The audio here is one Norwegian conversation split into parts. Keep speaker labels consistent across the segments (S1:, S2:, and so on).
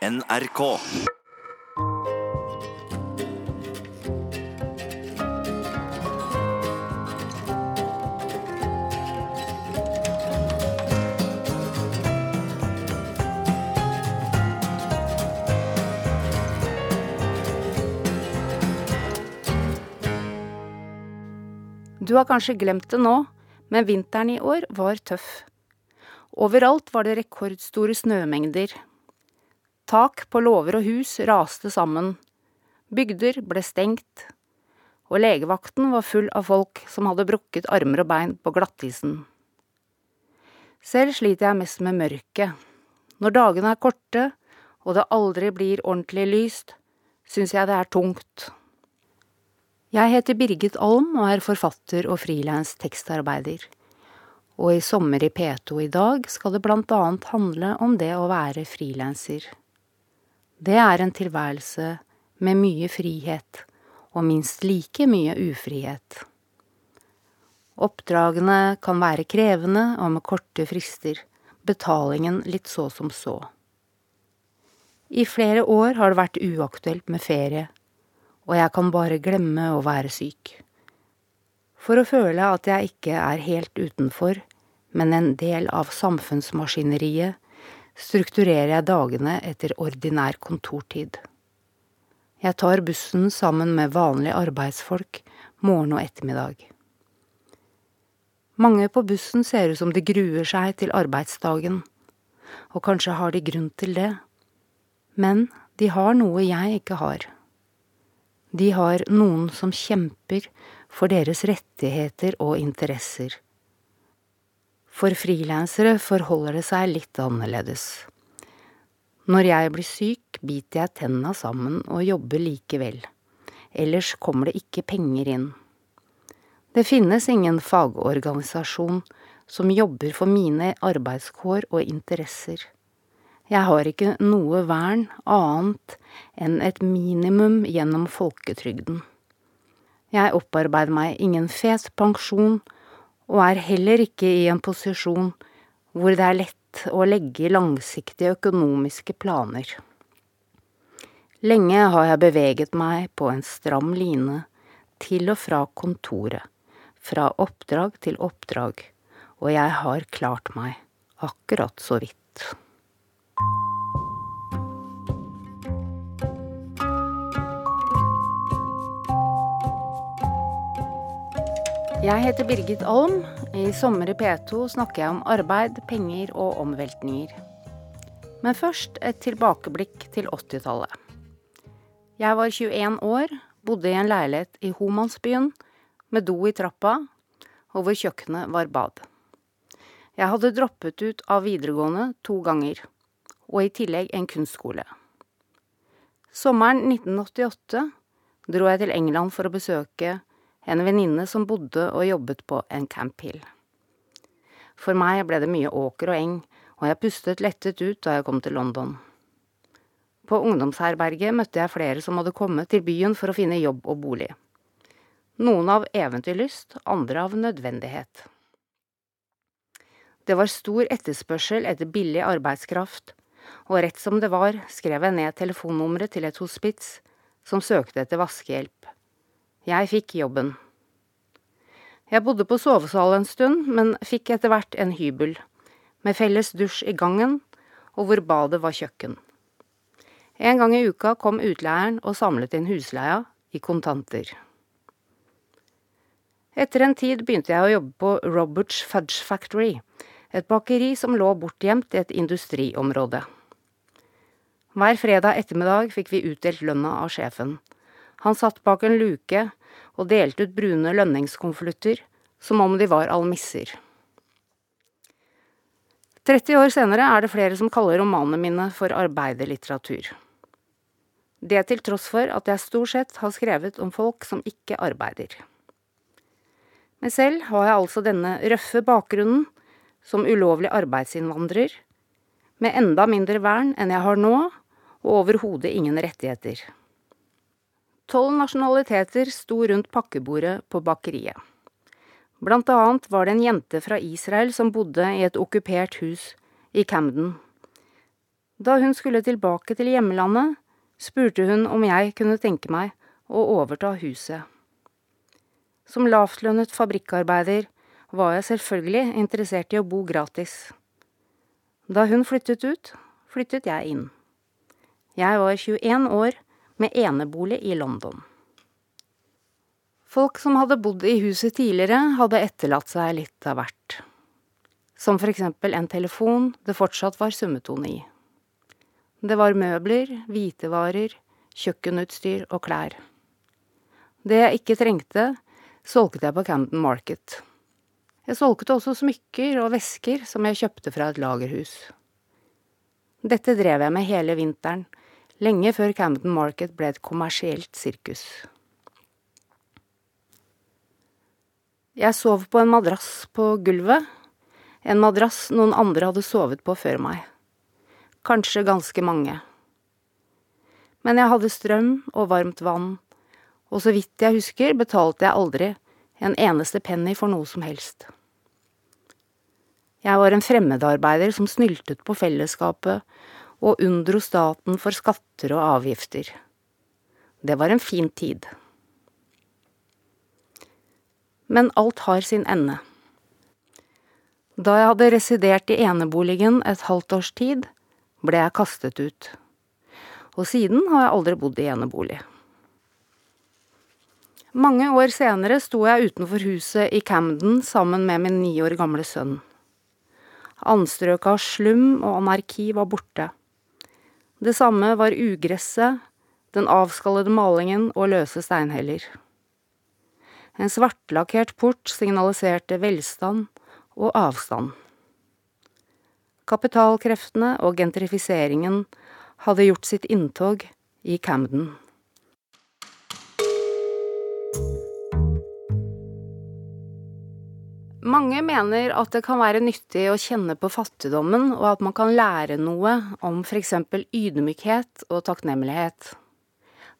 S1: NRK.
S2: Du har kanskje glemt det nå, men vinteren i år var tøff. Overalt var det rekordstore snømengder. Tak på låver og hus raste sammen. Bygder ble stengt. Og legevakten var full av folk som hadde brukket armer og bein på glattisen. Selv sliter jeg mest med mørket. Når dagene er korte, og det aldri blir ordentlig lyst, syns jeg det er tungt. Jeg heter Birgit Alm og er forfatter og frilans tekstarbeider. Og i Sommer i P2 i dag skal det blant annet handle om det å være frilanser. Det er en tilværelse med mye frihet, og minst like mye ufrihet. Oppdragene kan være krevende og med korte frister, betalingen litt så som så. I flere år har det vært uaktuelt med ferie, og jeg kan bare glemme å være syk. For å føle at jeg ikke er helt utenfor, men en del av samfunnsmaskineriet, strukturerer jeg dagene etter ordinær kontortid. Jeg tar bussen sammen med vanlige arbeidsfolk morgen og ettermiddag. Mange på bussen ser ut som de gruer seg til arbeidsdagen, og kanskje har de grunn til det, men de har noe jeg ikke har. De har noen som kjemper for deres rettigheter og interesser. For frilansere forholder det seg litt annerledes. Når jeg blir syk, biter jeg tenna sammen og jobber likevel. Ellers kommer det ikke penger inn. Det finnes ingen fagorganisasjon som jobber for mine arbeidskår og interesser. Jeg har ikke noe vern annet enn et minimum gjennom folketrygden. Jeg opparbeider meg ingen fet pensjon, og er heller ikke i en posisjon hvor det er lett å legge langsiktige økonomiske planer. Lenge har jeg beveget meg på en stram line til og fra kontoret, fra oppdrag til oppdrag, og jeg har klart meg, akkurat så vidt. Jeg heter Birgit Alm. I Sommer i P2 snakker jeg om arbeid, penger og omveltninger. Men først et tilbakeblikk til 80-tallet. Jeg var 21 år, bodde i en leilighet i Homansbyen, med do i trappa, og hvor kjøkkenet var bad. Jeg hadde droppet ut av videregående to ganger, og i tillegg en kunstskole. Sommeren 1988 dro jeg til England for å besøke en venninne som bodde og jobbet på en Camp Hill. For meg ble det mye åker og eng, og jeg pustet lettet ut da jeg kom til London. På ungdomsherberget møtte jeg flere som hadde kommet til byen for å finne jobb og bolig. Noen av eventyrlyst, andre av nødvendighet. Det var stor etterspørsel etter billig arbeidskraft, og rett som det var, skrev jeg ned telefonnummeret til et hospits som søkte etter vaskehjelp. Jeg fikk jobben. Jeg bodde på sovesal en stund, men fikk etter hvert en hybel, med felles dusj i gangen, og hvor badet var kjøkken. En gang i uka kom utleieren og samlet inn husleia i kontanter. Etter en tid begynte jeg å jobbe på Roberts Fudge Factory, et bakeri som lå bortgjemt i et industriområde. Hver fredag ettermiddag fikk vi utdelt lønna av sjefen. Han satt bak en luke og delte ut brune lønningskonvolutter som om de var almisser. 30 år senere er det flere som kaller romanene mine for arbeiderlitteratur. Det til tross for at jeg stort sett har skrevet om folk som ikke arbeider. Men selv har jeg altså denne røffe bakgrunnen som ulovlig arbeidsinnvandrer, med enda mindre vern enn jeg har nå, og overhodet ingen rettigheter. Tolv nasjonaliteter sto rundt pakkebordet på bakeriet. Blant annet var det en jente fra Israel som bodde i et okkupert hus i Camden. Da hun skulle tilbake til hjemlandet, spurte hun om jeg kunne tenke meg å overta huset. Som lavtlønnet fabrikkarbeider var jeg selvfølgelig interessert i å bo gratis. Da hun flyttet ut, flyttet jeg inn. Jeg var 21 år med enebolig i London. Folk som hadde bodd i huset tidligere, hadde etterlatt seg litt av hvert. Som for eksempel en telefon det fortsatt var summetone i. Det var møbler, hvitevarer, kjøkkenutstyr og klær. Det jeg ikke trengte, solgte jeg på Camden Market. Jeg solgte også smykker og vesker som jeg kjøpte fra et lagerhus. Dette drev jeg med hele vinteren, lenge før Camden Market ble et kommersielt sirkus. Jeg sov på en madrass på gulvet, en madrass noen andre hadde sovet på før meg. Kanskje ganske mange. Men jeg hadde strøm og varmt vann, og så vidt jeg husker, betalte jeg aldri en eneste penny for noe som helst. Jeg var en fremmedarbeider som snyltet på fellesskapet og unndro staten for skatter og avgifter. Det var en fin tid. Men alt har sin ende. Da jeg hadde residert i eneboligen et halvt års tid, ble jeg kastet ut. Og siden har jeg aldri bodd i enebolig. Mange år senere sto jeg utenfor huset i Camden sammen med min ni år gamle sønn. Anstrøket av slum og anarki var borte. Det samme var ugresset, den avskallede malingen og løse steinheller. En svartlakkert port signaliserte velstand og avstand. Kapitalkreftene og gentrifiseringen hadde gjort sitt inntog i Camden. Mange mener at det kan være nyttig å kjenne på fattigdommen, og at man kan lære noe om eksempel ydmykhet og takknemlighet.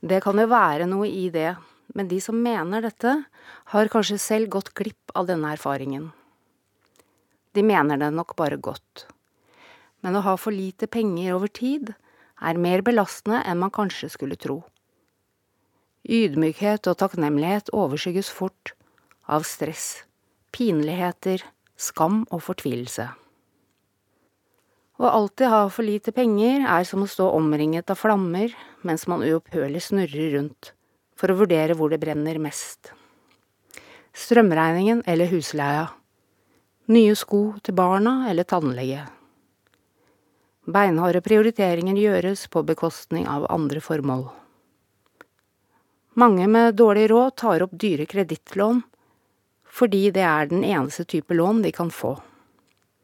S2: Det kan jo være noe i det, men de som mener dette, har kanskje selv gått glipp av denne erfaringen. De mener det nok bare godt. Men å ha for lite penger over tid er mer belastende enn man kanskje skulle tro. Ydmykhet og takknemlighet overskygges fort av stress pinligheter, skam og fortvilelse. Å alltid ha for lite penger er som å stå omringet av flammer mens man uopphørlig snurrer rundt for å vurdere hvor det brenner mest. Strømregningen eller husleia. Nye sko til barna eller tannlege. Beinharde prioriteringer gjøres på bekostning av andre formål. Mange med dårlig råd tar opp dyre kredittlån fordi det er den eneste type lån de kan få.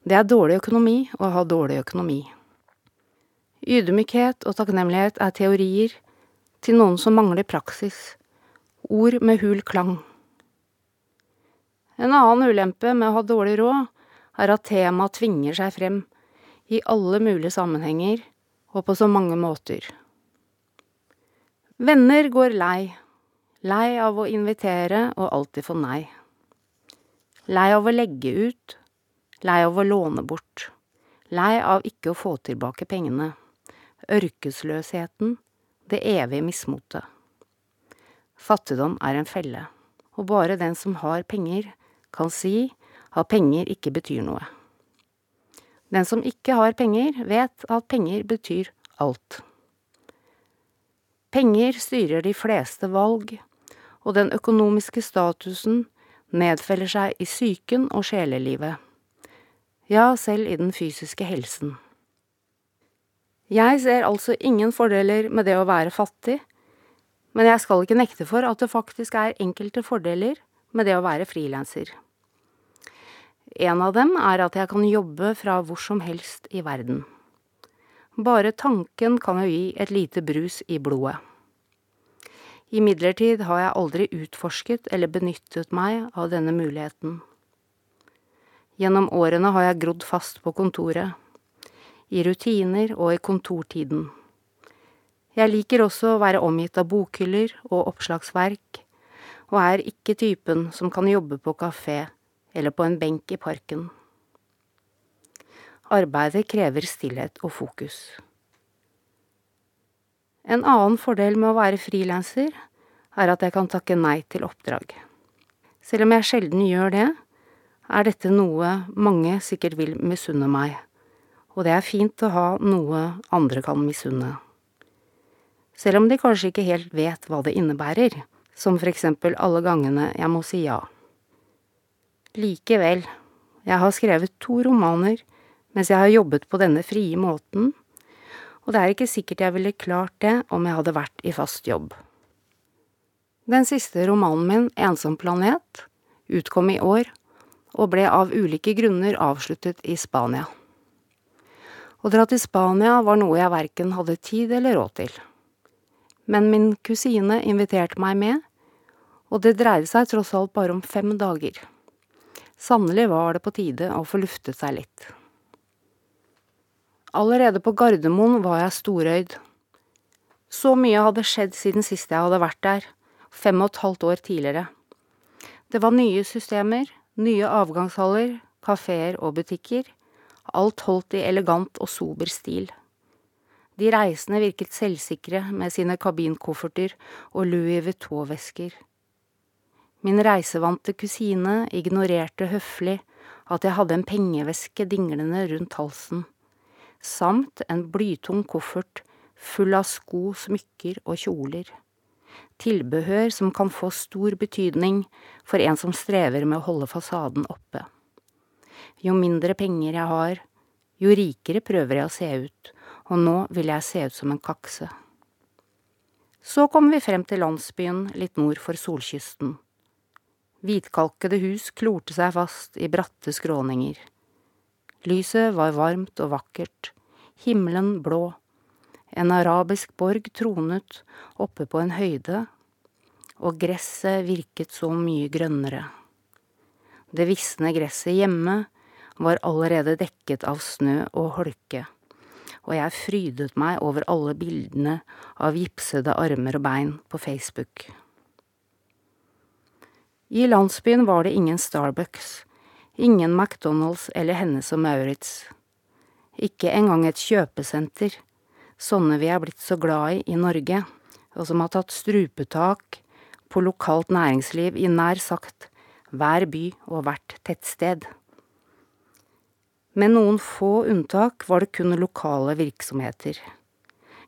S2: Det er dårlig økonomi å ha dårlig økonomi. Ydmykhet og takknemlighet er teorier til noen som mangler praksis, ord med hul klang. En annen ulempe med å ha dårlig råd er at temaet tvinger seg frem i alle mulige sammenhenger og på så mange måter. Venner går lei, lei av å invitere og alltid få nei. Lei av å legge ut. Lei av å låne bort. Lei av ikke å få tilbake pengene. Ørkesløsheten. Det evige mismotet. Fattigdom er en felle, og bare den som har penger, kan si at penger ikke betyr noe. Den som ikke har penger, vet at penger betyr alt. Penger styrer de fleste valg, og den økonomiske statusen nedfeller seg i psyken og sjelelivet. Ja, selv i den fysiske helsen. Jeg ser altså ingen fordeler med det å være fattig, men jeg skal ikke nekte for at det faktisk er enkelte fordeler med det å være frilanser. En av dem er at jeg kan jobbe fra hvor som helst i verden. Bare tanken kan jo gi et lite brus i blodet. Imidlertid har jeg aldri utforsket eller benyttet meg av denne muligheten. Gjennom årene har jeg grodd fast på kontoret, i rutiner og i kontortiden. Jeg liker også å være omgitt av bokhyller og oppslagsverk, og er ikke typen som kan jobbe på kafé eller på en benk i parken. Arbeidet krever stillhet og fokus. En annen fordel med å være frilanser er at jeg kan takke nei til oppdrag. Selv om jeg sjelden gjør det, er dette noe mange sikkert vil misunne meg, og det er fint å ha noe andre kan misunne. Selv om de kanskje ikke helt vet hva det innebærer, som for eksempel alle gangene jeg må si ja. Likevel, jeg har skrevet to romaner mens jeg har jobbet på denne frie måten, og det er ikke sikkert jeg ville klart det om jeg hadde vært i fast jobb. Den siste romanen min, Ensom planet, utkom i år og ble av ulike grunner avsluttet i Spania. Å dra til Spania var noe jeg verken hadde tid eller råd til. Men min kusine inviterte meg med, og det dreide seg tross alt bare om fem dager. Sannelig var det på tide å få luftet seg litt. Allerede på Gardermoen var jeg storøyd. Så mye hadde skjedd siden sist jeg hadde vært der, fem og et halvt år tidligere. Det var nye systemer, nye avgangshaller, kafeer og butikker, alt holdt i elegant og sober stil. De reisende virket selvsikre med sine kabinkofferter og Louis Vuitton-vesker. Min reisevante kusine ignorerte høflig at jeg hadde en pengeveske dinglende rundt halsen, samt en blytung koffert full av sko, smykker og kjoler tilbehør som kan få stor betydning for en som strever med å holde fasaden oppe. Jo mindre penger jeg har, jo rikere prøver jeg å se ut, og nå vil jeg se ut som en kakse. Så kommer vi frem til landsbyen litt nord for solkysten. Hvitkalkede hus klorte seg fast i bratte skråninger. Lyset var varmt og vakkert, himmelen blå, en arabisk borg tronet oppe på en høyde, og gresset virket så mye grønnere. Det visne gresset hjemme var allerede dekket av snø og holke, og jeg frydet meg over alle bildene av gipsede armer og bein på Facebook. I landsbyen var det ingen Starbucks, ingen McDonald's eller Hennes og Maurits, ikke engang et kjøpesenter sånne vi er blitt så glad i i Norge, og som har tatt strupetak på lokalt næringsliv i nær sagt hver by og hvert tettsted. Med noen få unntak var det kun lokale virksomheter.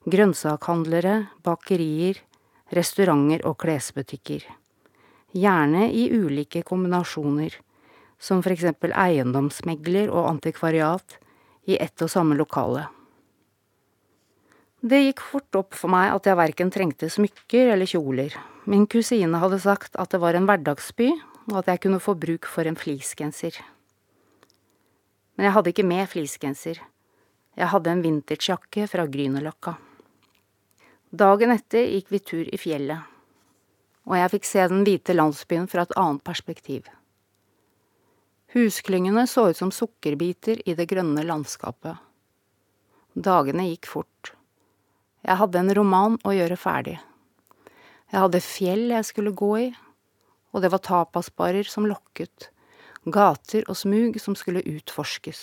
S2: Grønnsakhandlere, bakerier, restauranter og klesbutikker. Gjerne i ulike kombinasjoner, som for eksempel eiendomsmegler og antikvariat i ett og samme lokale. Det gikk fort opp for meg at jeg verken trengte smykker eller kjoler. Min kusine hadde sagt at det var en hverdagsby, og at jeg kunne få bruk for en fleecegenser. Men jeg hadde ikke med fleecegenser. Jeg hadde en vintagejakke fra Grünerløkka. Dagen etter gikk vi tur i fjellet, og jeg fikk se den hvite landsbyen fra et annet perspektiv. Husklyngene så ut som sukkerbiter i det grønne landskapet. Dagene gikk fort. Jeg hadde en roman å gjøre ferdig. Jeg hadde fjell jeg skulle gå i, og det var tapasbarer som lokket, gater og smug som skulle utforskes.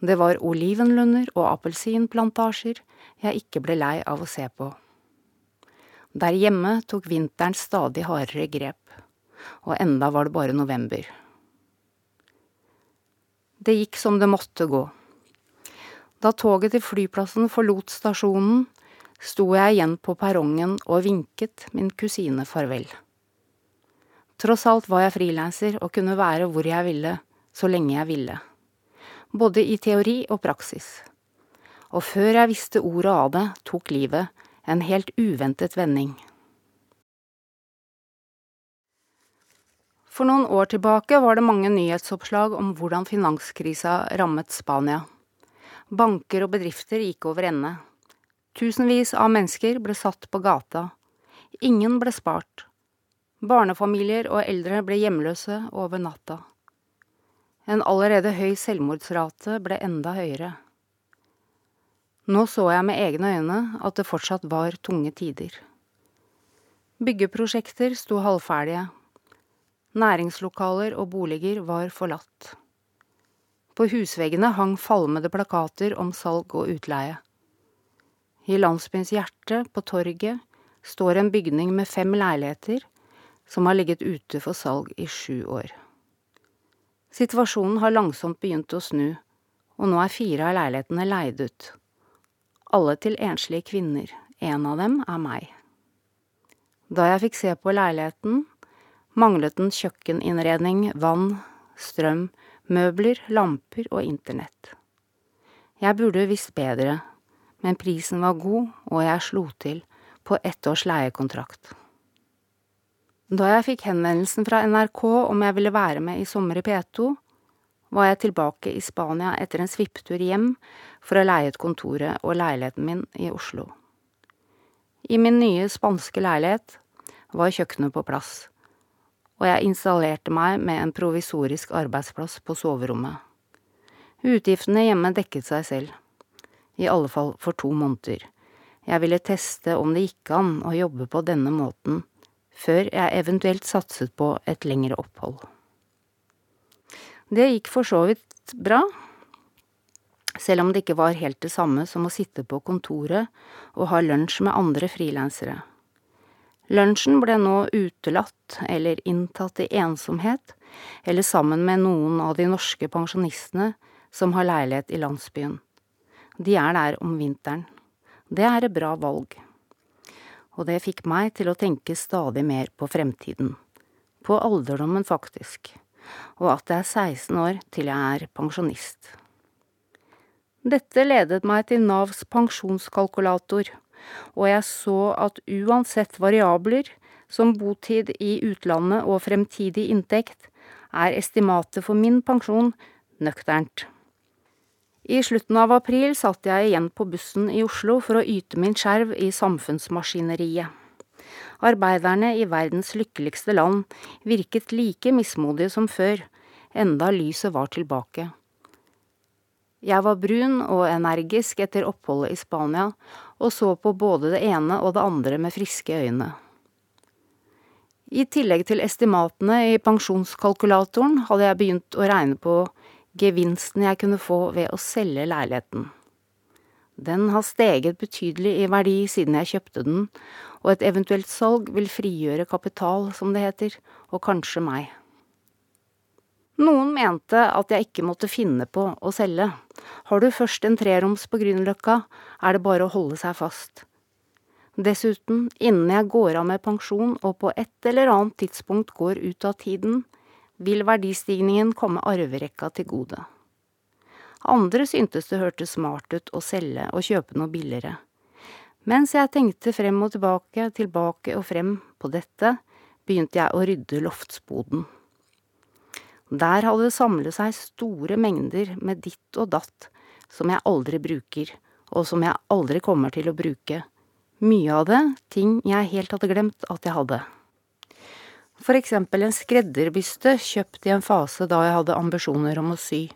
S2: Det var olivenlunder og appelsinplantasjer jeg ikke ble lei av å se på. Der hjemme tok vinteren stadig hardere grep, og enda var det bare november. Det gikk som det måtte gå. Da toget til flyplassen forlot stasjonen, sto jeg igjen på perrongen og vinket min kusine farvel. Tross alt var jeg frilanser og kunne være hvor jeg ville, så lenge jeg ville. Både i teori og praksis. Og før jeg visste ordet av det, tok livet en helt uventet vending. For noen år tilbake var det mange nyhetsoppslag om hvordan finanskrisa rammet Spania. Banker og bedrifter gikk over ende. Tusenvis av mennesker ble satt på gata. Ingen ble spart. Barnefamilier og eldre ble hjemløse over natta. En allerede høy selvmordsrate ble enda høyere. Nå så jeg med egne øyne at det fortsatt var tunge tider. Byggeprosjekter sto halvferdige. Næringslokaler og boliger var forlatt. På husveggene hang falmede plakater om salg og utleie. I landsbyens hjerte, på torget, står en bygning med fem leiligheter som har ligget ute for salg i sju år. Situasjonen har langsomt begynt å snu, og nå er fire av leilighetene leid ut. Alle til enslige kvinner, en av dem er meg. Da jeg fikk se på leiligheten, manglet den kjøkkeninnredning, vann, strøm, møbler, lamper og internett. Jeg burde visst bedre, men prisen var god, og jeg slo til på ett års leiekontrakt. Da jeg fikk henvendelsen fra NRK om jeg ville være med i Sommer i P2, var jeg tilbake i Spania etter en svipptur hjem for å leie ut kontoret og leiligheten min i Oslo. I min nye spanske leilighet var kjøkkenet på plass, og jeg installerte meg med en provisorisk arbeidsplass på soverommet. Utgiftene hjemme dekket seg selv i alle fall for to måneder. Jeg ville teste om det gikk an å jobbe på denne måten, før jeg eventuelt satset på et lengre opphold. Det gikk for så vidt bra, selv om det ikke var helt det samme som å sitte på kontoret og ha lunsj med andre frilansere. Lunsjen ble nå utelatt eller inntatt i ensomhet, eller sammen med noen av de norske pensjonistene som har leilighet i landsbyen. De er der om vinteren. Det er et bra valg. Og det fikk meg til å tenke stadig mer på fremtiden. På alderdommen, faktisk. Og at det er 16 år til jeg er pensjonist. Dette ledet meg til Navs pensjonskalkulator, og jeg så at uansett variabler, som botid i utlandet og fremtidig inntekt, er estimatet for min pensjon nøkternt. I slutten av april satt jeg igjen på bussen i Oslo for å yte min skjerv i samfunnsmaskineriet. Arbeiderne i verdens lykkeligste land virket like mismodige som før, enda lyset var tilbake. Jeg var brun og energisk etter oppholdet i Spania, og så på både det ene og det andre med friske øyne. I tillegg til estimatene i pensjonskalkulatoren hadde jeg begynt å regne på gevinsten jeg kunne få ved å selge leiligheten. Den har steget betydelig i verdi siden jeg kjøpte den, og et eventuelt salg vil frigjøre kapital, som det heter, og kanskje meg. Noen mente at jeg ikke måtte finne på å selge. Har du først en treroms på Grünerløkka, er det bare å holde seg fast. Dessuten, innen jeg går av med pensjon og på et eller annet tidspunkt går ut av tiden, vil verdistigningen komme arverekka til gode. Andre syntes det hørtes smart ut å selge og kjøpe noe billigere. Mens jeg tenkte frem og tilbake, tilbake og frem på dette, begynte jeg å rydde loftsboden. Der hadde det samlet seg store mengder med ditt og datt som jeg aldri bruker, og som jeg aldri kommer til å bruke. Mye av det ting jeg helt hadde glemt at jeg hadde. For eksempel en skredderbyste kjøpt i en fase da jeg hadde ambisjoner om å sy.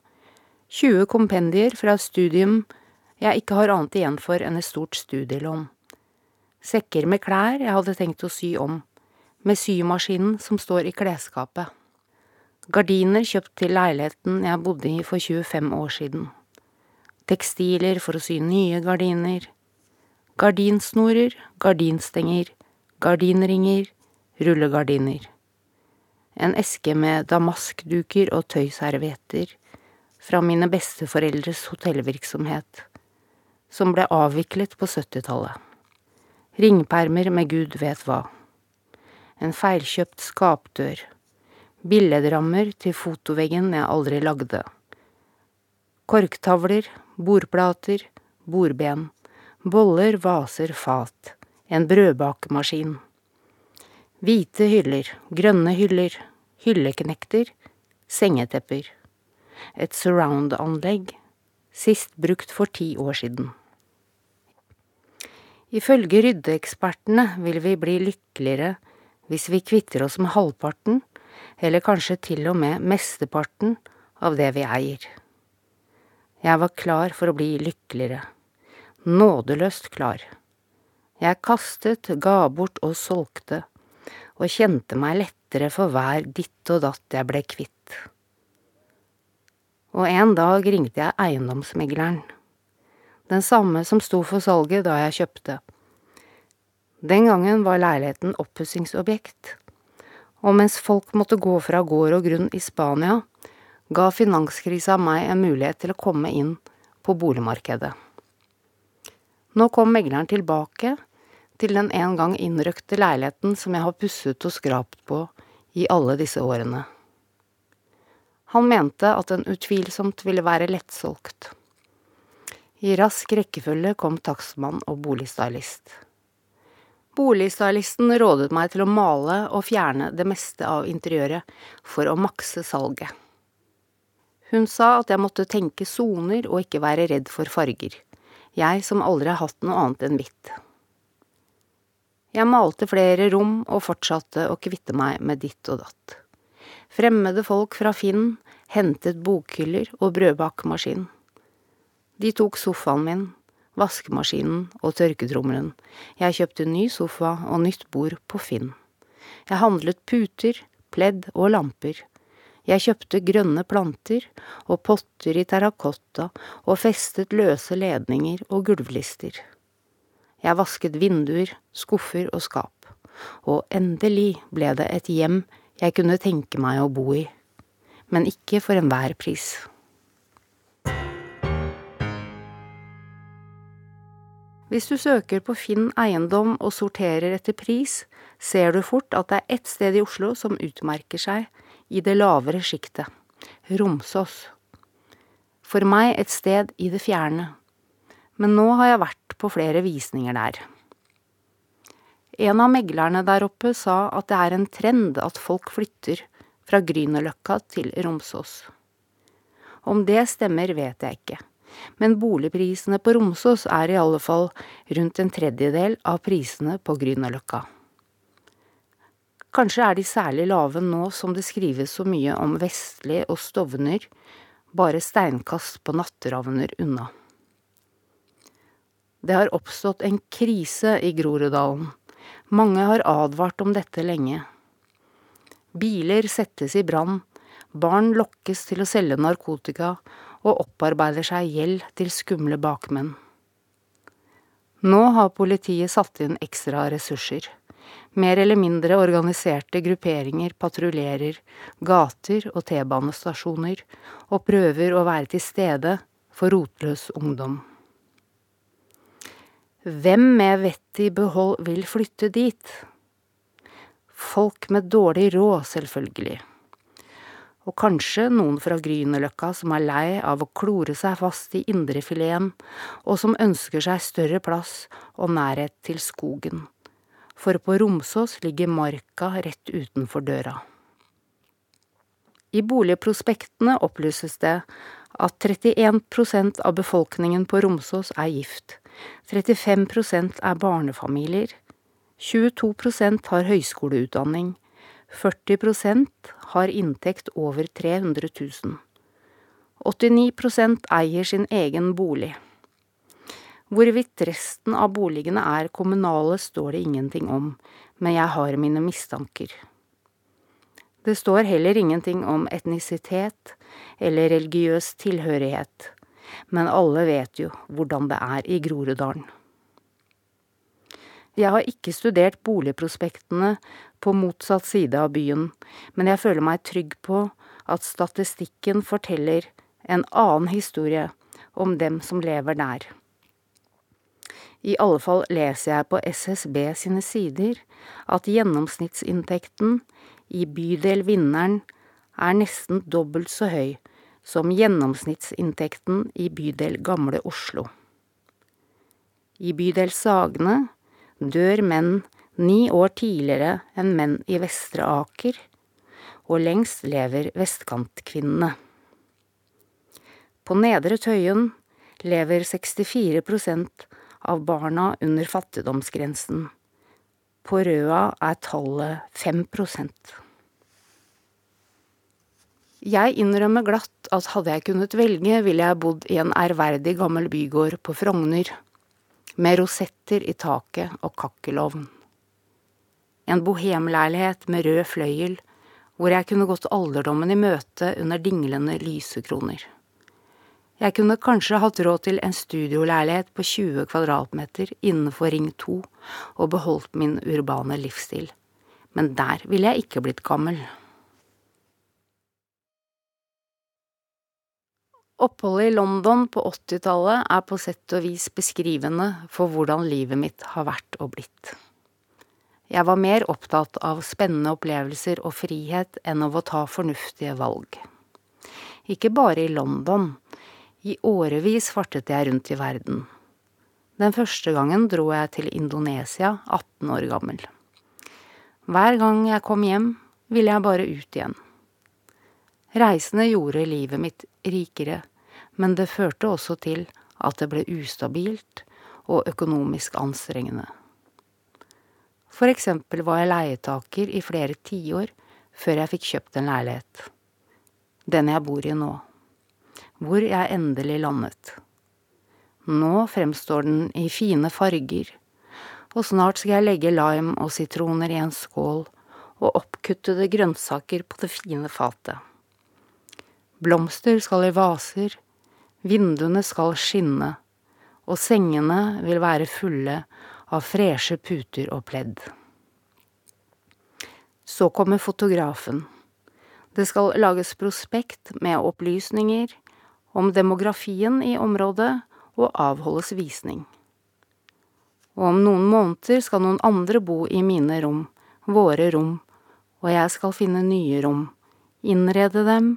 S2: 20 kompendier fra et studium jeg ikke har annet igjen for enn et stort studielån. Sekker med klær jeg hadde tenkt å sy om, med symaskinen som står i klesskapet. Gardiner kjøpt til leiligheten jeg bodde i for 25 år siden. Tekstiler for å sy nye gardiner. Gardinsnorer, gardinstenger, gardinringer, rullegardiner. En eske med damaskduker og tøyservietter fra mine besteforeldres hotellvirksomhet, som ble avviklet på 70-tallet. Ringpermer med gud vet hva. En feilkjøpt skapdør. Billedrammer til fotoveggen jeg aldri lagde. Korktavler, bordplater, bordben. Boller, vaser, fat. En brødbakemaskin. Hvite hyller, grønne hyller, hylleknekter, sengetepper. Et surround-anlegg, sist brukt for ti år siden. Ifølge ryddeekspertene vil vi bli lykkeligere hvis vi kvitter oss med halvparten, eller kanskje til og med mesteparten, av det vi eier. Jeg var klar for å bli lykkeligere. Nådeløst klar. Jeg kastet, ga bort og solgte og kjente meg lettere for hver ditt og datt jeg ble kvitt. Og en dag ringte jeg eiendomsmegleren. Den samme som sto for salget da jeg kjøpte. Den gangen var leiligheten oppussingsobjekt, og mens folk måtte gå fra gård og grunn i Spania, ga finanskrisa meg en mulighet til å komme inn på boligmarkedet. Nå kom megleren tilbake til den en gang innrøkte leiligheten som jeg har pusset og skrapt på i alle disse årene. Han mente at den utvilsomt ville være lettsolgt. I rask rekkefølge kom takstmann og boligstylist. Boligstylisten rådet meg til å male og fjerne det meste av interiøret for å makse salget. Hun sa at jeg måtte tenke soner og ikke være redd for farger, jeg som aldri har hatt noe annet enn hvitt. Jeg malte flere rom og fortsatte å kvitte meg med ditt og datt. Fremmede folk fra Finn hentet bokhyller og brødbakemaskin. De tok sofaen min, vaskemaskinen og tørketrommelen. Jeg kjøpte ny sofa og nytt bord på Finn. Jeg handlet puter, pledd og lamper. Jeg kjøpte grønne planter og potter i terrakotta og festet løse ledninger og gulvlister. Jeg vasket vinduer, skuffer og skap. Og endelig ble det et hjem jeg kunne tenke meg å bo i. Men ikke for enhver pris. Hvis du søker på Finn eiendom og sorterer etter pris, ser du fort at det er ett sted i Oslo som utmerker seg i det lavere sjiktet – Romsås. For meg et sted i det fjerne. Men nå har jeg vært på flere visninger der. En av meglerne der oppe sa at det er en trend at folk flytter fra Grünerløkka til Romsås. Om det stemmer, vet jeg ikke men boligprisene på Romsås er i alle fall rundt en tredjedel av prisene på Grünerløkka. Kanskje er de særlig lave nå som det skrives så mye om Vestli og Stovner, bare steinkast på natteravner unna. Det har oppstått en krise i Groruddalen. Mange har advart om dette lenge. Biler settes i brann, barn lokkes til å selge narkotika, og opparbeider seg gjeld til skumle bakmenn. Nå har politiet satt inn ekstra ressurser. Mer eller mindre organiserte grupperinger patruljerer gater og T-banestasjoner og prøver å være til stede for rotløs ungdom. Hvem med vettet i behold vil flytte dit? Folk med dårlig råd, selvfølgelig og kanskje noen fra Grünerløkka som er lei av å klore seg fast i indrefileten, og som ønsker seg større plass og nærhet til skogen. For på Romsås ligger marka rett utenfor døra. I boligprospektene opplyses det at 31% av befolkningen på Romsås er gift, 35% er barnefamilier, 22% har høyskoleutdanning, 40% har inntekt over 300 000. 89% eier sin egen bolig. Hvorvidt resten av boligene er kommunale, står det ingenting om, men jeg har mine mistanker. Det står heller ingenting om etnisitet eller religiøs tilhørighet, men alle vet jo hvordan det er i Groruddalen. Jeg har ikke studert boligprospektene på motsatt side av byen, men jeg føler meg trygg på at statistikken forteller en annen historie om dem som lever der. I alle fall leser jeg på SSB sine sider at gjennomsnittsinntekten i bydel Vinneren er nesten dobbelt så høy som gjennomsnittsinntekten i bydel Gamle Oslo. I bydel Sagene dør menn ni år tidligere enn menn i Vestre Aker, og lengst lever vestkantkvinnene. På Nedre Tøyen lever 64% av barna under fattigdomsgrensen. På Røa er tallet 5% Jeg innrømmer glatt at hadde jeg kunnet velge, ville jeg bodd i en ærverdig gammel bygård på Frogner, med rosetter i taket og kakkelovn en bohemleilighet med rød fløyel, hvor jeg kunne gått alderdommen i møte under dinglende lysekroner. Jeg kunne kanskje hatt råd til en studioleilighet på 20 kvadratmeter innenfor Ring 2 og beholdt min urbane livsstil, men der ville jeg ikke blitt gammel. Oppholdet i London på 80-tallet er på sett og vis beskrivende for hvordan livet mitt har vært og blitt. Jeg var mer opptatt av spennende opplevelser og frihet enn av å ta fornuftige valg. Ikke bare i London, i årevis fartet jeg rundt i verden. Den første gangen dro jeg til Indonesia, 18 år gammel. Hver gang jeg kom hjem, ville jeg bare ut igjen. Reisene gjorde livet mitt rikere, men det førte også til at det ble ustabilt og økonomisk anstrengende. For eksempel var jeg leietaker i flere tiår før jeg fikk kjøpt en leilighet. Den jeg bor i nå. Hvor jeg endelig landet. Nå fremstår den i fine farger, og snart skal jeg legge lime og sitroner i en skål og oppkuttede grønnsaker på det fine fatet. Blomster skal i vaser, vinduene skal skinne, og sengene vil være fulle av freshe puter og pledd. Så kommer fotografen. Det skal lages prospekt med opplysninger om demografien i området og avholdes visning. Og om noen måneder skal noen andre bo i mine rom, våre rom, og jeg skal finne nye rom, innrede dem,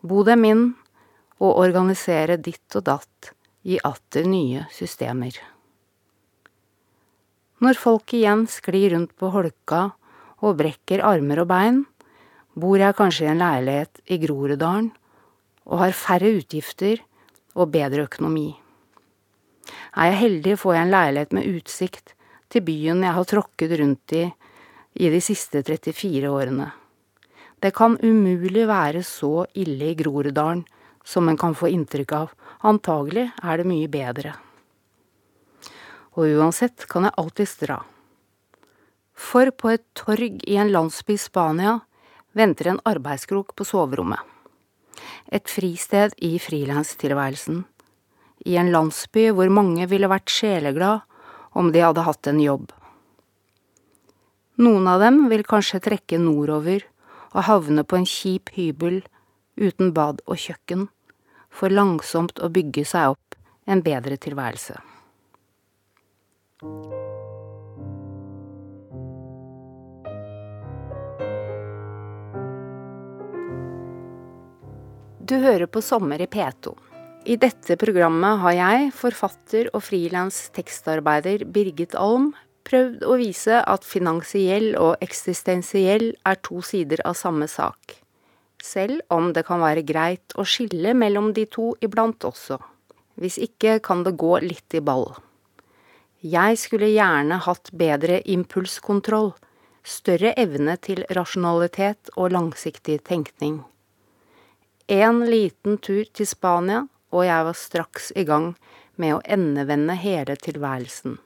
S2: bo dem inn og organisere ditt og datt i atter nye systemer. Når folk igjen sklir rundt på holka og brekker armer og bein, bor jeg kanskje i en leilighet i Groruddalen og har færre utgifter og bedre økonomi. Er jeg heldig, får jeg en leilighet med utsikt til byen jeg har tråkket rundt i i de siste 34 årene. Det kan umulig være så ille i Groruddalen som en kan få inntrykk av, antagelig er det mye bedre. Og uansett kan jeg alltids dra. For på et torg i en landsby i Spania venter en arbeidskrok på soverommet. Et fristed i frilanstilværelsen. I en landsby hvor mange ville vært sjeleglad om de hadde hatt en jobb. Noen av dem vil kanskje trekke nordover og havne på en kjip hybel uten bad og kjøkken, for langsomt å bygge seg opp en bedre tilværelse. Du hører på Sommer i P2. I dette programmet har jeg, forfatter og frilans tekstarbeider Birgit Alm, prøvd å vise at finansiell og eksistensiell er to sider av samme sak, selv om det kan være greit å skille mellom de to iblant også. Hvis ikke kan det gå litt i ball. Jeg skulle gjerne hatt bedre impulskontroll, større evne til rasjonalitet og langsiktig tenkning. En liten tur til Spania, og jeg var straks i gang med å endevende hele tilværelsen.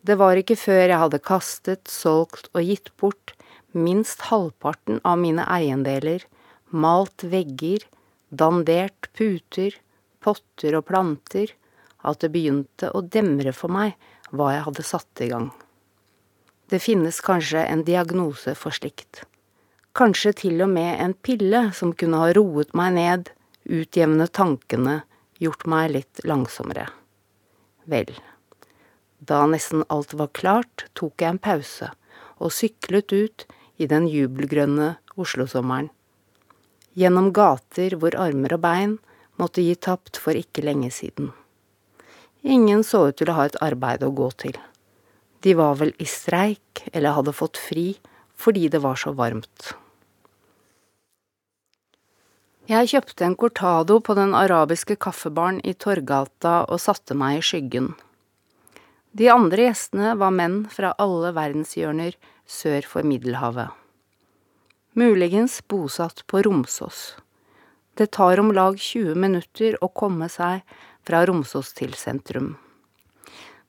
S2: Det var ikke før jeg hadde kastet, solgt og gitt bort minst halvparten av mine eiendeler, malt vegger, dandert puter, potter og planter, at det begynte å demre for meg hva jeg hadde satt i gang. Det finnes kanskje en diagnose for slikt. Kanskje til og med en pille som kunne ha roet meg ned, utjevne tankene, gjort meg litt langsommere. Vel. Da nesten alt var klart, tok jeg en pause og syklet ut i den jubelgrønne Oslo-sommeren. Gjennom gater hvor armer og bein måtte gi tapt for ikke lenge siden. Ingen så ut til å ha et arbeid å gå til. De var vel i streik eller hadde fått fri fordi det var så varmt. Jeg kjøpte en cortado på den arabiske kaffebaren i Torgata og satte meg i skyggen. De andre gjestene var menn fra alle verdenshjørner sør for Middelhavet. Muligens bosatt på Romsås. Det tar om lag 20 minutter å komme seg fra Romsås til sentrum.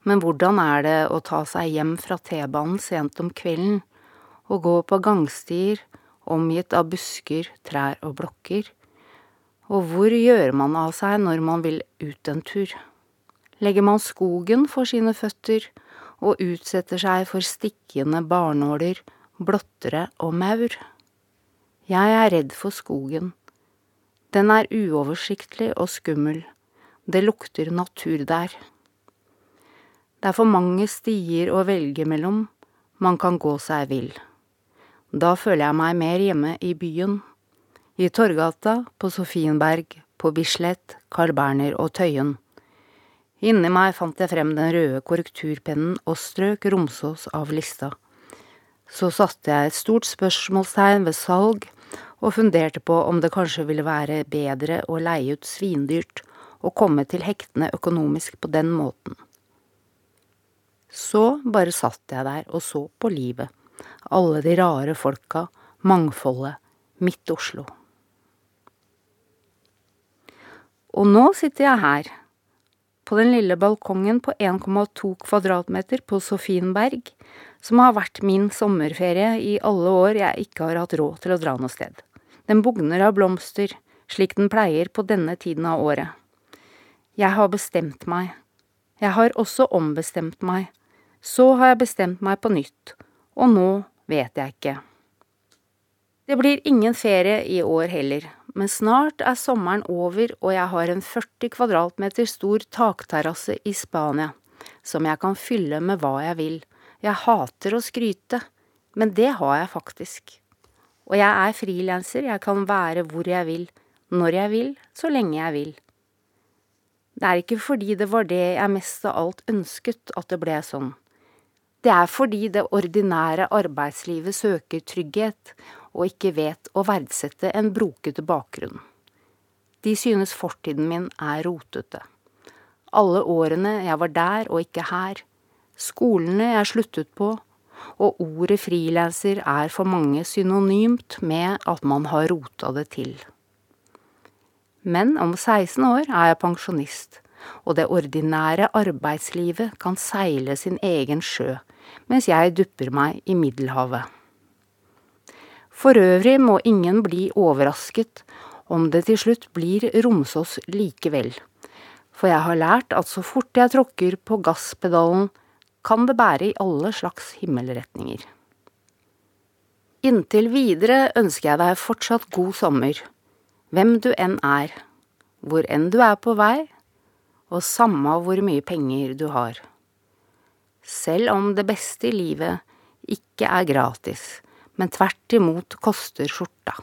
S2: Men hvordan er det å ta seg hjem fra T-banen sent om kvelden og gå på gangstier omgitt av busker, trær og blokker, Og hvor gjør man av seg når man vil ut en tur? Legger man skogen for sine føtter og utsetter seg for stikkende barnåler, blottere og maur? Jeg er redd for skogen. Den er uoversiktlig og skummel. Det lukter natur der. Det er for mange stier å velge mellom, man kan gå seg vill. Da føler jeg meg mer hjemme i byen. I Torgata, på Sofienberg, på Bislett, Carl Berner og Tøyen. Inni meg fant jeg frem den røde korrekturpennen og strøk Romsås av lista. Så satte jeg et stort spørsmålstegn ved salg og funderte på om det kanskje ville være bedre å leie ut svindyrt og komme til hektene økonomisk på den måten. Så bare satt jeg der og så på livet, alle de rare folka, mangfoldet, midt Oslo. Og nå sitter jeg her, på den lille balkongen på 1,2 kvadratmeter på Sofienberg, som har vært min sommerferie i alle år jeg ikke har hatt råd til å dra noe sted. Den bugner av blomster, slik den pleier på denne tiden av året. Jeg har bestemt meg. Jeg har også ombestemt meg så har jeg bestemt meg på nytt, og nå vet jeg ikke. Det blir ingen ferie i år heller, men snart er sommeren over og jeg har en 40 kvadratmeter stor takterrasse i Spania, som jeg kan fylle med hva jeg vil. Jeg hater å skryte, men det har jeg faktisk. Og jeg er frilanser, jeg kan være hvor jeg vil, når jeg vil, så lenge jeg vil. Det er ikke fordi det var det jeg mest av alt ønsket at det ble sånn. Det er fordi det ordinære arbeidslivet søker trygghet og ikke vet å verdsette en brokete bakgrunn. De synes fortiden min er rotete. Alle årene jeg var der og ikke her, skolene jeg sluttet på, og ordet frilanser er for mange synonymt med at man har rota det til. Men om 16 år er jeg pensjonist, og det ordinære arbeidslivet kan seile sin egen sjø mens jeg dupper meg i Middelhavet. For øvrig må ingen bli overrasket om det til slutt blir Romsås likevel, for jeg har lært at så fort jeg tråkker på gasspedalen, kan det bære i alle slags himmelretninger. Inntil videre ønsker jeg deg fortsatt god sommer, hvem du enn er, hvor enn du er på vei, og samme hvor mye penger du har selv om det beste i livet ikke er gratis, men tvert imot koster skjorta.